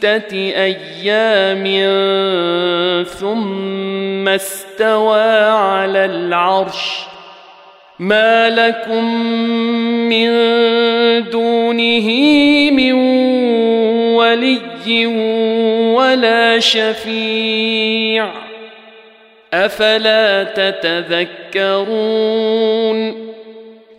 ستة أيام ثم استوى على العرش. ما لكم من دونه من ولي ولا شفيع. أفلا تتذكرون؟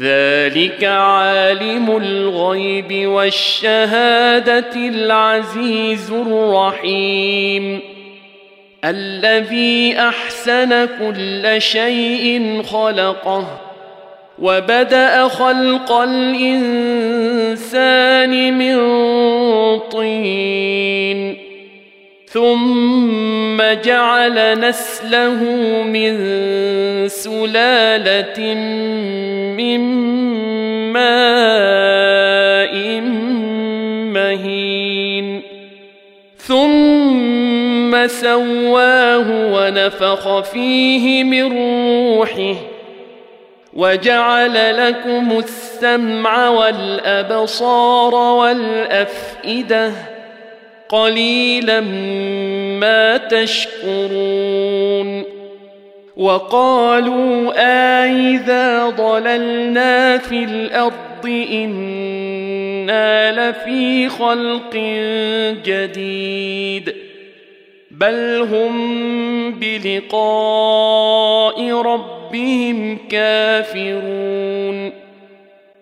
ذلك عالم الغيب والشهادة العزيز الرحيم. الذي أحسن كل شيء خلقه وبدأ خلق الإنسان من طين. ثم جعل نسله من سلالة من ماء مهين. ثم سواه ونفخ فيه من روحه. وجعل لكم السمع والأبصار والأفئدة. قليلا ما تشكرون وقالوا أإذا ضللنا في الأرض إنا لفي خلق جديد بل هم بلقاء ربهم كافرون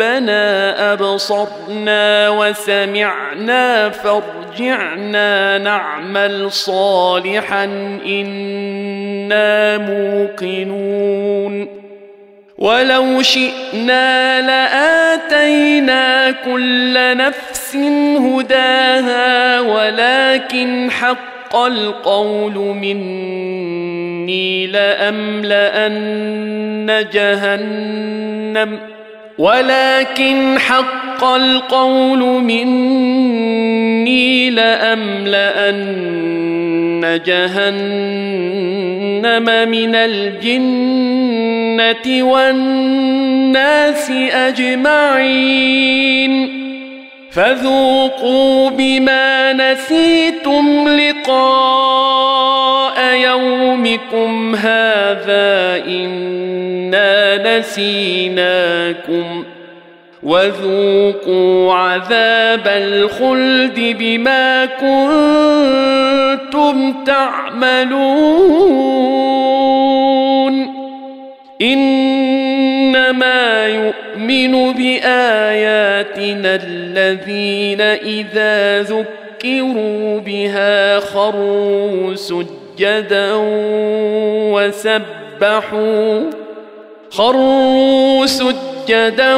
ربنا أبصرنا وسمعنا فارجعنا نعمل صالحا إنا موقنون. ولو شئنا لآتينا كل نفس هداها ولكن حق القول مني لأملأن جهنم. ولكن حق القول مني لأملأن جهنم من الجنة والناس أجمعين. فذوقوا بما نسيتم لقاء يومكم هذا إنا نسيناكم وذوقوا عذاب الخلد بما كنتم تعملون إنما يؤمن بآياتنا الذين إذا ذكروا بها خروا سجدا وسبحوا خروا سجدا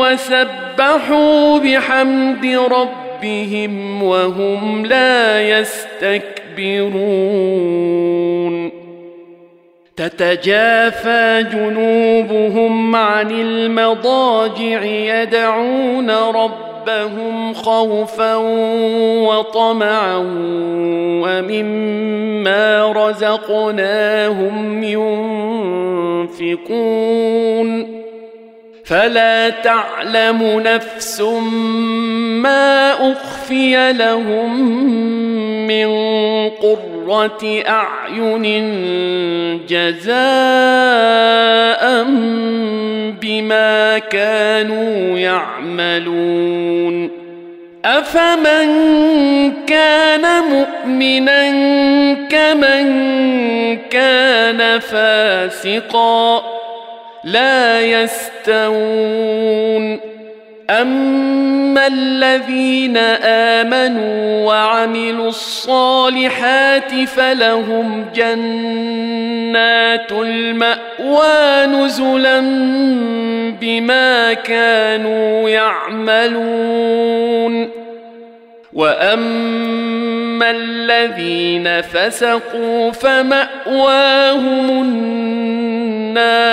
وسبحوا بحمد ربهم وهم لا يستكبرون تتجافى جنوبهم عن المضاجع يدعون ربهم خوفا وطمعا ومما رزقناهم ينفقون فلا تعلم نفس ما اخفي لهم من قره اعين جزاء بما كانوا يعملون افمن كان مؤمنا كمن كان فاسقا لا يستوون اما الذين امنوا وعملوا الصالحات فلهم جنات الماوى نزلا بما كانوا يعملون واما الذين فسقوا فماواهم النار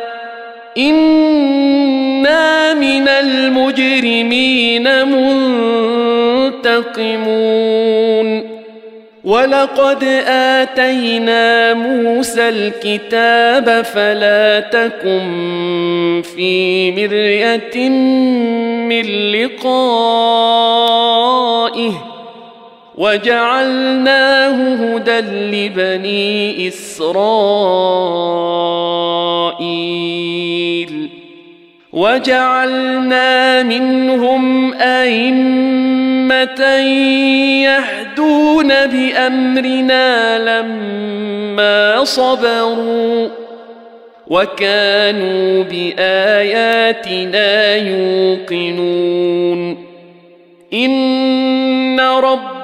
أنا من المجرمين منتقمون ولقد اتينا موسى الكتاب فلا تكن في مريه من لقائه وجعلناه هدى لبني إسرائيل. وجعلنا منهم أئمة يهدون بأمرنا لما صبروا وكانوا بآياتنا يوقنون. إن رب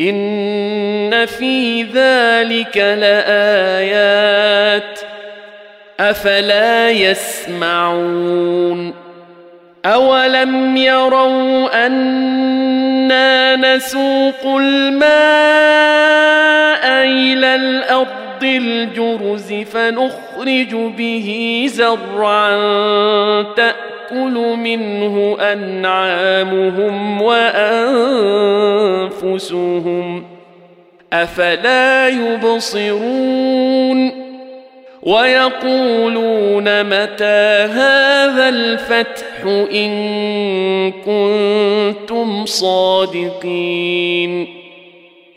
ان في ذلك لايات افلا يسمعون اولم يروا أنا نسوق الماء إلى الأرض الجرز فنخرج به زرعا تأكل تاكل منه أنعامهم وأنفسهم أفلا يبصرون ويقولون متى هذا الفتح إن كنتم صادقين